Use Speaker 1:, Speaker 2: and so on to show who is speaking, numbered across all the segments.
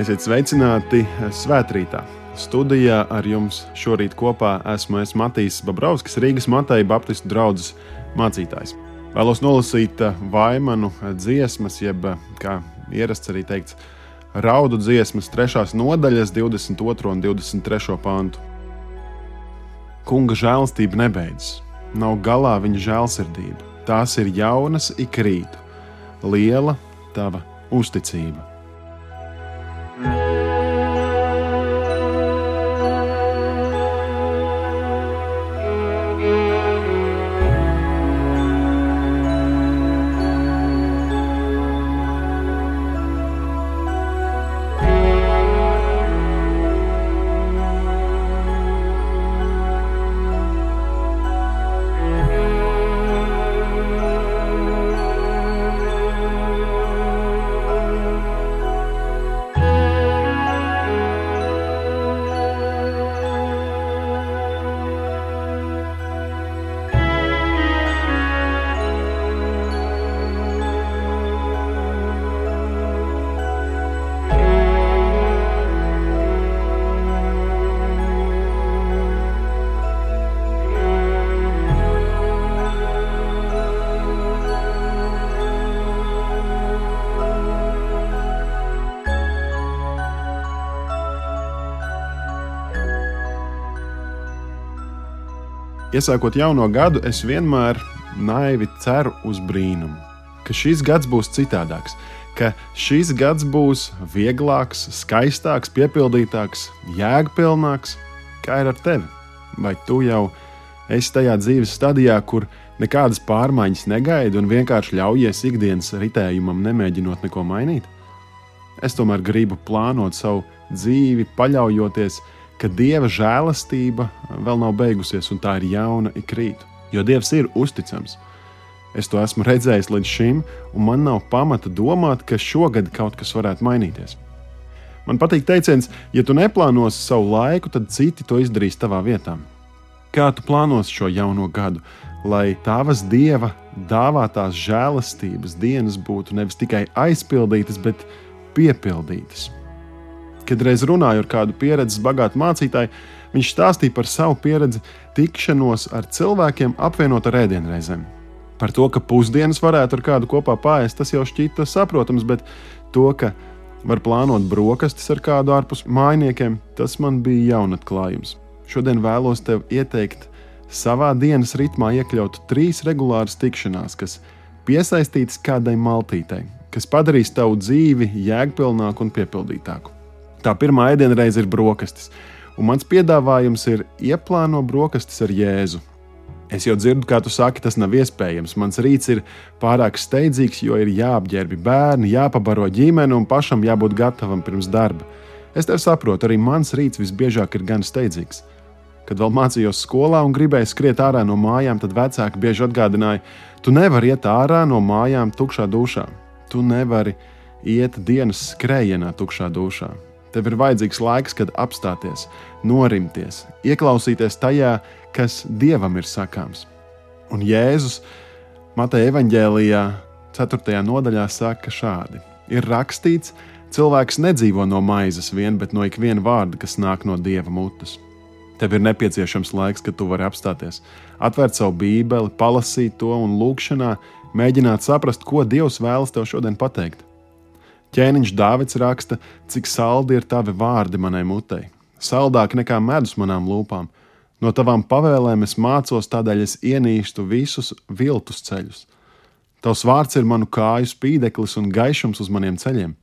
Speaker 1: Esiet sveicināti svētkrītā. Studijā ar jums šorīt kopā esmu es Matīs Babrovskis, Rīgas Mateja Baptistu draugs mācītājs. Vēlos nolasīt vaimanu dziesmas, jeb kā ierasts arī teikts, raudu dziesmas, 3. nodaļas, 22. un 23. pantu. Kunga žēlastība nebeidzas, nav galā viņa žēlsirdība. Tās ir jaunas ik rītu, liela tava uzticība. Iesākot jauno gadu, es vienmēr naivi ceru uz brīnumu, ka šis gads būs citādāks, ka šis gads būs vieglāks, skaistāks, piepildītāks, jēgpilnāks, kā ir ar tevi. Vai tu jau esi tajā dzīves stadijā, kur nekādas pārmaiņas negaidi un vienkārši ļaujies ikdienas ritējumam, nemēģinot neko mainīt? Es tomēr gribu plānot savu dzīvi, paļaujoties uz ka Dieva žēlastība vēl nav beigusies, un tā ir jauna ik rīt. Jo Dievs ir uzticams. Es to esmu redzējis līdz šim, un man nav pamata domāt, ka šogad kaut kas varētu mainīties. Man patīk teiciens, ja tu neplānosi savu laiku, tad citi to izdarīs tavā vietā. Kā tu plānosi šo jauno gadu, lai tavas dieva dāvātās žēlastības dienas būtu nevis tikai aizpildītas, bet piepildītas? Kad reiz runāju ar kādu pieredzes bagātu mācītāju, viņš stāstīja par savu pieredzi tikšanos ar cilvēkiem apvienot ar ēdienreizēm. Par to, ka pusdienas varētu ar kādu kopā pāriest, tas jau šķita saprotams, bet to, ka var plānot brokastis ar kādu ārpus mājiniekiem, tas man bija jaunatklājums. Šodien vēlos tev ieteikt savā dienas ritmā iekļaut trīs regulāras tikšanās, kas piesaistītas kādai maltītei, kas padarīs tavu dzīvi jēgpilnāku un piepildītāku. Tā pirmā ēdienreize ir brokastis, un mans piedāvājums ir ieplāno brokastis ar Jēzu. Es jau dzirdu, kā tu saki, tas nav iespējams. Mans rīts ir pārāk steidzīgs, jo ir jāapģērbi bērni, jāpabaro ģimene un pašam jābūt gatavam pirms darba. Es tev saprotu, arī mans rīts visbiežāk ir gan steidzīgs. Kad vēl mācījos skolā un gribēju skriet ārā no mājām, tad vecāki bieži atgādināja, tu nevari iet ārā no mājām tukšā dušā. Tu nevari iet dienas skrējienā tukšā dušā. Tev ir vajadzīgs laiks, kad apstāties, norimties, ieklausīties tajā, kas Dievam ir sakāms. Un Jēzus Mateja evanģēlijā, 4. nodaļā, saka šādi: Ir rakstīts, cilvēks nedzīvo no maizes vien, bet no ikviena vārda, kas nāk no Dieva mutes. Tev ir nepieciešams laiks, kad tu vari apstāties, atvērt savu bībeli, palasīt to un lūkšanā mēģināt saprast, ko Dievs vēlas tev šodien pateikt. Ķēniņš Dāvids raksta, cik saldi ir tavi vārdi manai mutei, saldāk nekā medus manām lūpām. No tavām pavēlēm es mācos, tādēļ es ienīstu visus viltus ceļus. Tavs vārds ir manu kāju spīdeklis un gaišums uz maniem ceļiem.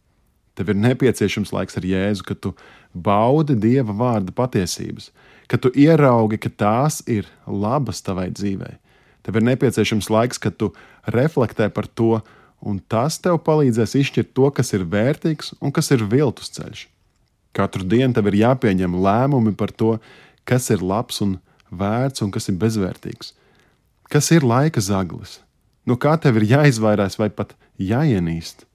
Speaker 1: Tev ir nepieciešams laiks ar Jēzu, kad tu baudi Dieva vārda patiesības, kad tu ieraugi, ka tās ir labas tavai dzīvei. Tev ir nepieciešams laiks, kad tu reflektē par to, un tas tev palīdzēs izšķirt to, kas ir vērtīgs un kas ir viltus ceļš. Katru dienu tev ir jāpieņem lēmumi par to, kas ir labs un vērts un kas ir bezvērtīgs. Kas ir laika zaglis? No kā tev ir jāizvairās vai pat jāienīst?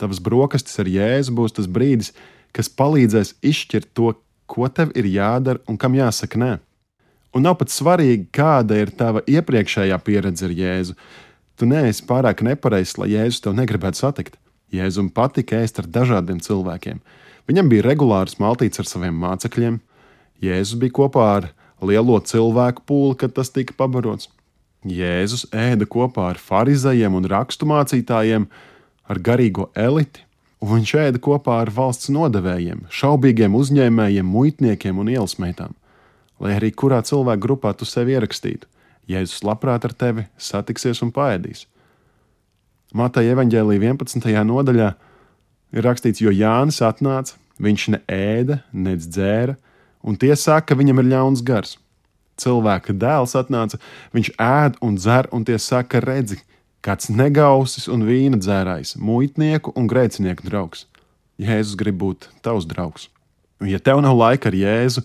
Speaker 1: Tavas brokastis ar jēzu būs tas brīdis, kas palīdzēs izšķirt to, ko tev ir jādara un kam jāsaka nē. Un nav pat svarīgi, kāda ir tava iepriekšējā pieredze ar Jēzu. Tu neesi pārāk nepareizs, lai Jēzus tev negribētu satikt. Jēzum patika ēst ar dažādiem cilvēkiem. Viņam bija regulārs maltīts ar saviem mācekļiem. Jēzus bija kopā ar lielo cilvēku pūli, kad tas tika pabarots. Jēzus ēda kopā ar farizējiem un raksturmācītājiem, ar garīgo eliti, un viņš ēda kopā ar valsts nodevējiem, šaubīgiem uzņēmējiem, muitniekiem un ielas meitām. Lai arī kurā cilvēka grupā tu sevi ierakstītu, Jēzus labprāt ar tevi satiksies un paēdīs. Mateja evanģēlīja 11. nodaļā ir rakstīts, jo Jānis atnāca, viņš ne ēda, ne dzēra, un tie saka, ka viņam ir ļauns gars. Cilvēka dēls atnāca, viņš ēd un dzer, un tie saka, redzi, kāds negausis un vīna dzērājs, muitnieku un grēcinieku draugs. Jēzus grib būt tavs draugs. Un, ja tev nav laika ar Jēzu,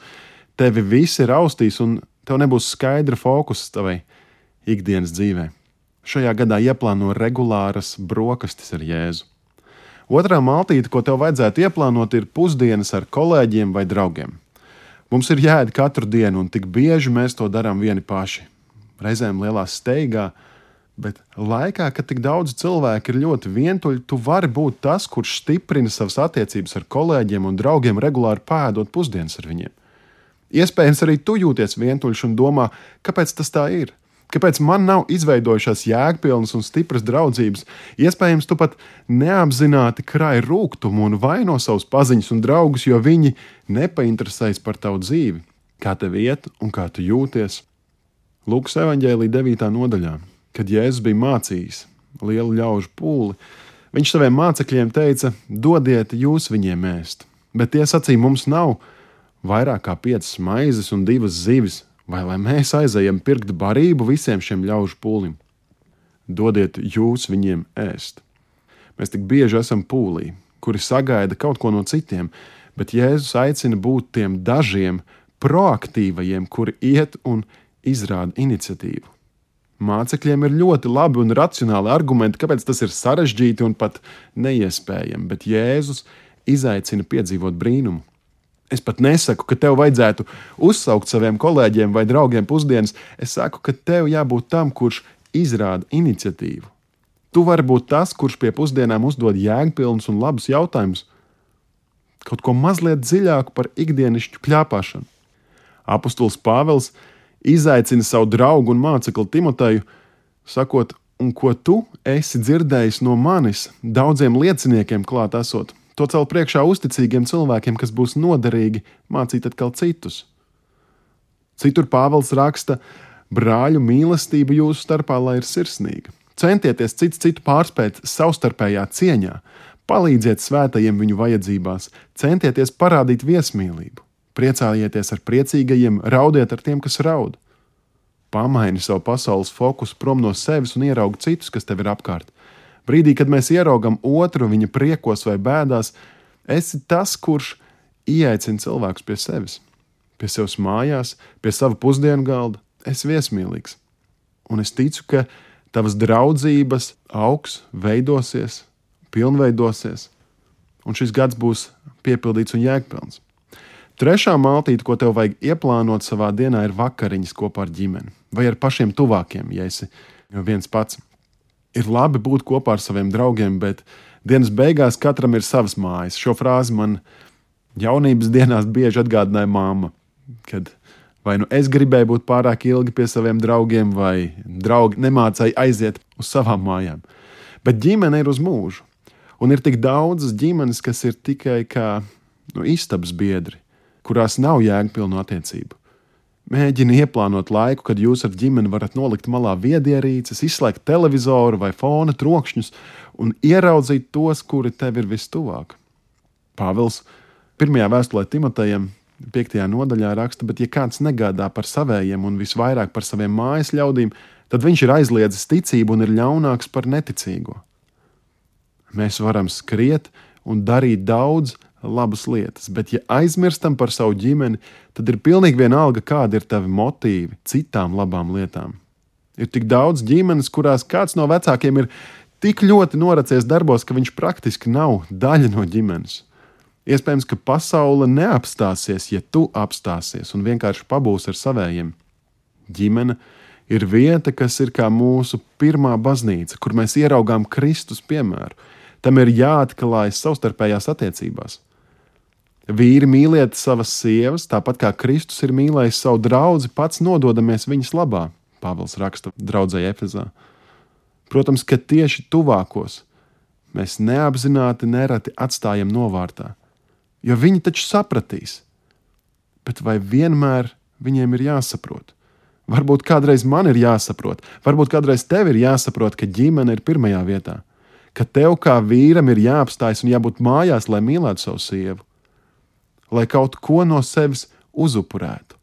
Speaker 1: tevi visi raustīs, un tev nebūs skaidra fokusa tavai ikdienas dzīvēm šajā gadā ieplāno regulāras brokastis ar Jēzu. Otrā maltīte, ko tev vajadzētu ieplānot, ir pusdienas ar kolēģiem vai draugiem. Mums ir jāēd katru dienu, un tik bieži mēs to darām vieni paši. Reizēm lielā steigā, bet laikā, kad tik daudz cilvēku ir ļoti vientuļi, tu vari būt tas, kurš stiprina savas attiecības ar kolēģiem un draugiem, regulāri pēdot pusdienas ar viņiem. Iespējams, arī tu jūties vientuļš un domā, kāpēc tas tā ir. Kāpēc man nav izveidojušās jēgpilnas un stipras draudzības? Iespējams, tu pat neapzināti krāji rūkumu un vaino savus paziņas un draugus, jo viņi nepainteresējas par tavu dzīvi, kā tev iet un kā tu jūties. Lūkas evanģēlī 9. nodaļā, kad Jēzus bija mācījis lielu ļaužu pūli, viņš saviem mācekļiem teica: Dodiet jūs viņiem ēst, bet tie sacīja, mums nav vairāk kā piecas maizes un divas zivis vai lai mēs aizejam pirkt barību visiem šiem ļaužu pūlim? Dodiet jūs viņiem ēst. Mēs tik bieži esam pūlī, kuri sagaida kaut ko no citiem, bet Jēzus aicina būt tiem dažiem proaktīvajiem, kuri iet un izrāda iniciatīvu. Mācekļiem ir ļoti labi un racionāli argumenti, kāpēc tas ir sarežģīti un pat neiespējami, bet Jēzus izaicina piedzīvot brīnumu. Es pat nesaku, ka tev vajadzētu uzsaukt saviem kolēģiem vai draugiem pusdienas. Es saku, ka tev jābūt tam, kurš izrāda iniciatīvu. Tu vari būt tas, kurš pie pusdienām uzdod jēgpilnus un labus jautājumus, kaut ko mazliet dziļāku par ikdienišķu kļāpāšanu. Apostols Pāvils izaicina savu draugu un mācekli Timoteju, sakot, un ko tu esi dzirdējis no manis, daudziem lieciniekiem klāt esot To cel priekšā uzticīgiem cilvēkiem, kas būs noderīgi mācīt atkal citus. Citur Pāvils raksta, brāļu mīlestība jūsu starpā lai ir sirsnīga. Centieties cits citu pārspēt savstarpējā cieņā, palīdziet svētajiem viņu vajadzībās, centieties parādīt viesmīlību, priecājieties ar priecīgajiem, raudiet ar tiem, kas raud. Pamaini savu pasaules fokusu prom no sevis un ieraugi citus, kas tev ir apkārt. Brīdī, kad mēs ieraugam otru viņa priekos vai bēdās, esi tas, kurš ieaicina cilvēkus pie sevis, pie sevis mājās, pie sava pusdienu galda. Es esmu viesmīlīgs. Un es ticu, ka tavas draudzības augs, veidosies, pilnveidosies, un šis gads būs piepildīts un jēgpilns. Trešā maltīte, ko tev vajag ieplānot savā dienā, ir vakariņas kopā ar ģimeni vai ar pašiem tuvākiem, ja esi viens pats ir labi būt kopā ar saviem draugiem, bet dienas beigās katram ir savas mājas. Šo frāzi man jaunības dienās bieži atgādināja māma. Kad vai nu es gribēju būt pārāk ilgi pie saviem draugiem, vai draugi nemācīja aiziet uz savām mājām. Bet ģimene ir uz mūžu. Un ir tik daudzas ģimenes, kas ir tikai kā nu, istabas biedri, kurās nav jēgpilnu attiecību. Mēģini ieplānot laiku, kad jūs ar ģimeni varat nolikt malā viedierīces, izslēgt televizoru vai fona trokšņus un ieraudzīt tos, kuri tev ir vistuvāk. Pāvils pirmajā vēstulē Timotejam, 5. nodaļā raksta, bet ja kāds negādā par savējiem un visvairāk par saviem mājas ļaudīm, tad viņš ir aizliedzis ticību un ir ļaunāks par neticīgo. Mēs varam skriet un darīt daudz, labas lietas, bet ja aizmirstam par savu ģimeni, tad ir pilnīgi vienalga, kādi ir tavi motīvi citām labām lietām. Ir tik daudz ģimenes, kurās kāds no vecākiem ir tik ļoti noracies darbos, ka viņš praktiski nav daļa no ģimenes. Iespējams, ka pasaule neapstāsies, ja tu apstāsies un vienkārši pabūsi ar savējiem. Ģimene ir vieta, kas ir kā mūsu pirmā baznīca, kur mēs ieraugām Kristus piemēru. Tam ir jāatklājas savstarpējās attiecībās. Vīri mīliet savas sievas, tāpat kā Kristus ir mīlējis savu draugu, pats nododamies viņas labā. Pāvils raksta draudzē Efezā. Protams, ka tieši tuvākos mēs neapzināti nereti atstājam novārtā, jo viņi taču sapratīs. Bet vai vienmēr viņiem ir jāsaprot? Varbūt kādreiz man ir jāsaprot, varbūt kādreiz tev ir jāsaprot, ka ģimene ir pirmajā vietā, ka tev kā vīram ir jāapstājas un jābūt mājās, lai mīlētu savu sievu, lai kaut ko no sevis uzupurētu.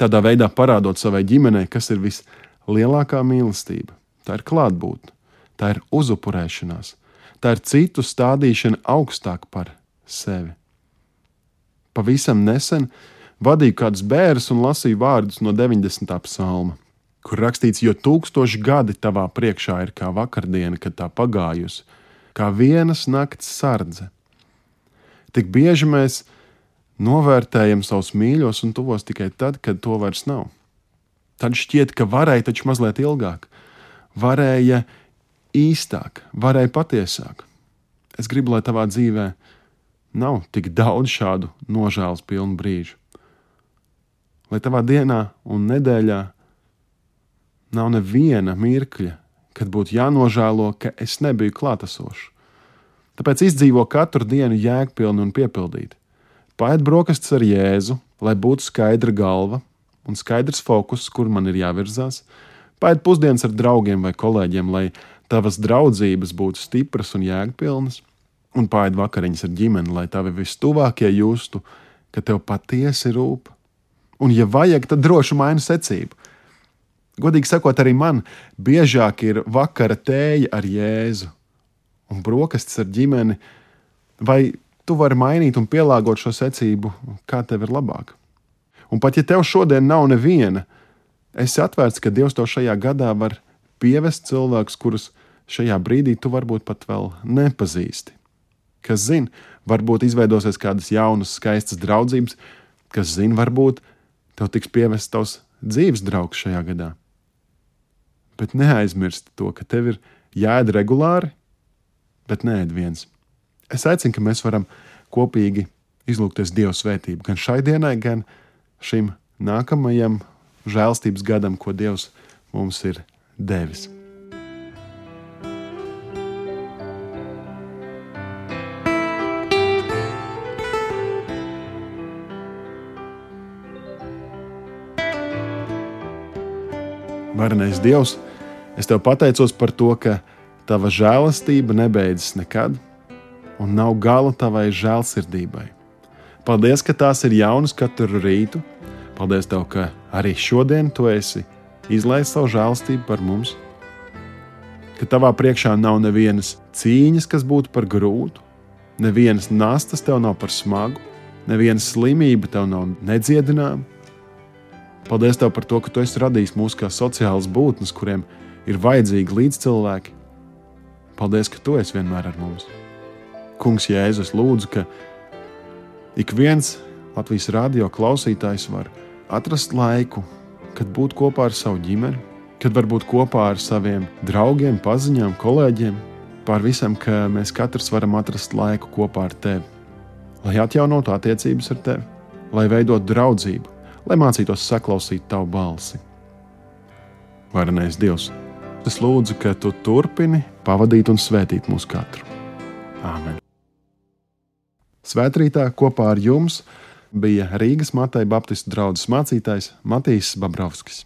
Speaker 1: Tādā veidā parādot savai ģimenei, kas ir vislielākā mīlestība. Tā ir klātbūtne, tā ir uzupurēšanās, tā ir citu stādīšana augstāk par sevi. Pavisam nesen vadīju kādus bērnus un lasīju vārdus no 90. psalma, kur rakstīts, jo tūkstoši gadi tavā priekšā ir kā vakardiena, kad tā pagājusi, kā vienas nakts sardze. Tik bieži mēs novērtējam savus mīļos un tuvos tikai tad, kad to vairs nav. Tad šķiet, ka varēja taču mazliet ilgāk, varēja īstāk, varēja patiesāk. Es gribu, lai tavā dzīvē nav tik daudz šādu nožēlas pilnu brīžu. Lai tavā dienā un nedēļā nav neviena mirkļa, kad būtu jānožēlo, ka es nebiju klātesošs. Tāpēc izdzīvo katru dienu jēgpilni un piepildīti. Paiet brokastis ar Jēzu, lai būtu skaidra galva un skaidrs fokus, kur man ir jāvirzās. Paiet pusdienas ar draugiem vai kolēģiem, lai tavas draudzības būtu stipras un jēgpilnas, un paiet vakariņas ar ģimeni, lai tavi vistuvākie justu, ka tev patiesi rūp. Un, ja vajag, tad droši maini secību. Godīgi sakot, arī man biežāk ir vakara tēja ar Jēzu un brokastis ar ģimeni, vai tu vari mainīt un pielāgot šo secību, kā tev ir labāk. Un pat ja tev šodien nav neviena, esi atvērts, ka Dievs to šajā gadā var pievest cilvēkus, kurus šajā brīdī tu varbūt pat vēl nepazīsti. Kas zina, varbūt izveidosies kādas jaunas, skaistas draudzības, kas zina, varbūt tev tiks pievests tavs dzīves draugs šajā gadā. Bet neaizmirst to, ka tev ir jāēd regulāri, bet nē, viens. Es aicinu, ka mēs varam kopīgi izlūgties Dieva svētību gan šai dienai, gan šim nākamajam žēlstības gadam, ko Dievs mums ir devis. Varenais Dievs, es tev pateicos par to, ka tava žēlastība nebeidzas nekad, un nav gala tavai žēlsirdībai. Paldies, ka tās ir jaunas katru rītu. Paldies, tev, ka arī šodien tu esi izlaiž savu žēlstību par mums. Ka tavā priekšā nav nevienas cīņas, kas būtu par grūtu, nevienas nastas tev nav par smagu, nevienas slimība tev nav nedziedināma. Paldies tev par to, ka tu esi radījis mūs kā sociālas būtnes, kuriem ir vajadzīgi līdzcilvēki. Paldies, ka tu esi vienmēr ar mums. Kungs, Jēzus, lūdzu, ka ik viens Latvijas radio klausītājs var atrast laiku, kad būt kopā ar savu ģimeni, kad var būt kopā ar saviem draugiem, paziņām, kolēģiem, pār visam, ka mēs katrs varam atrast laiku kopā ar tevi, lai atjaunotu attiecības ar tevi, lai veidotu draudzību, lai mācītos saklausīt tavu balsi. Varenais Dievs, es lūdzu, ka tu turpini pavadīt un svētīt mūsu katru. Āmen! Svētrītā kopā ar jums! bija Rīgas Matai Baptistu draugs mācītājs Matīs Babrovskis.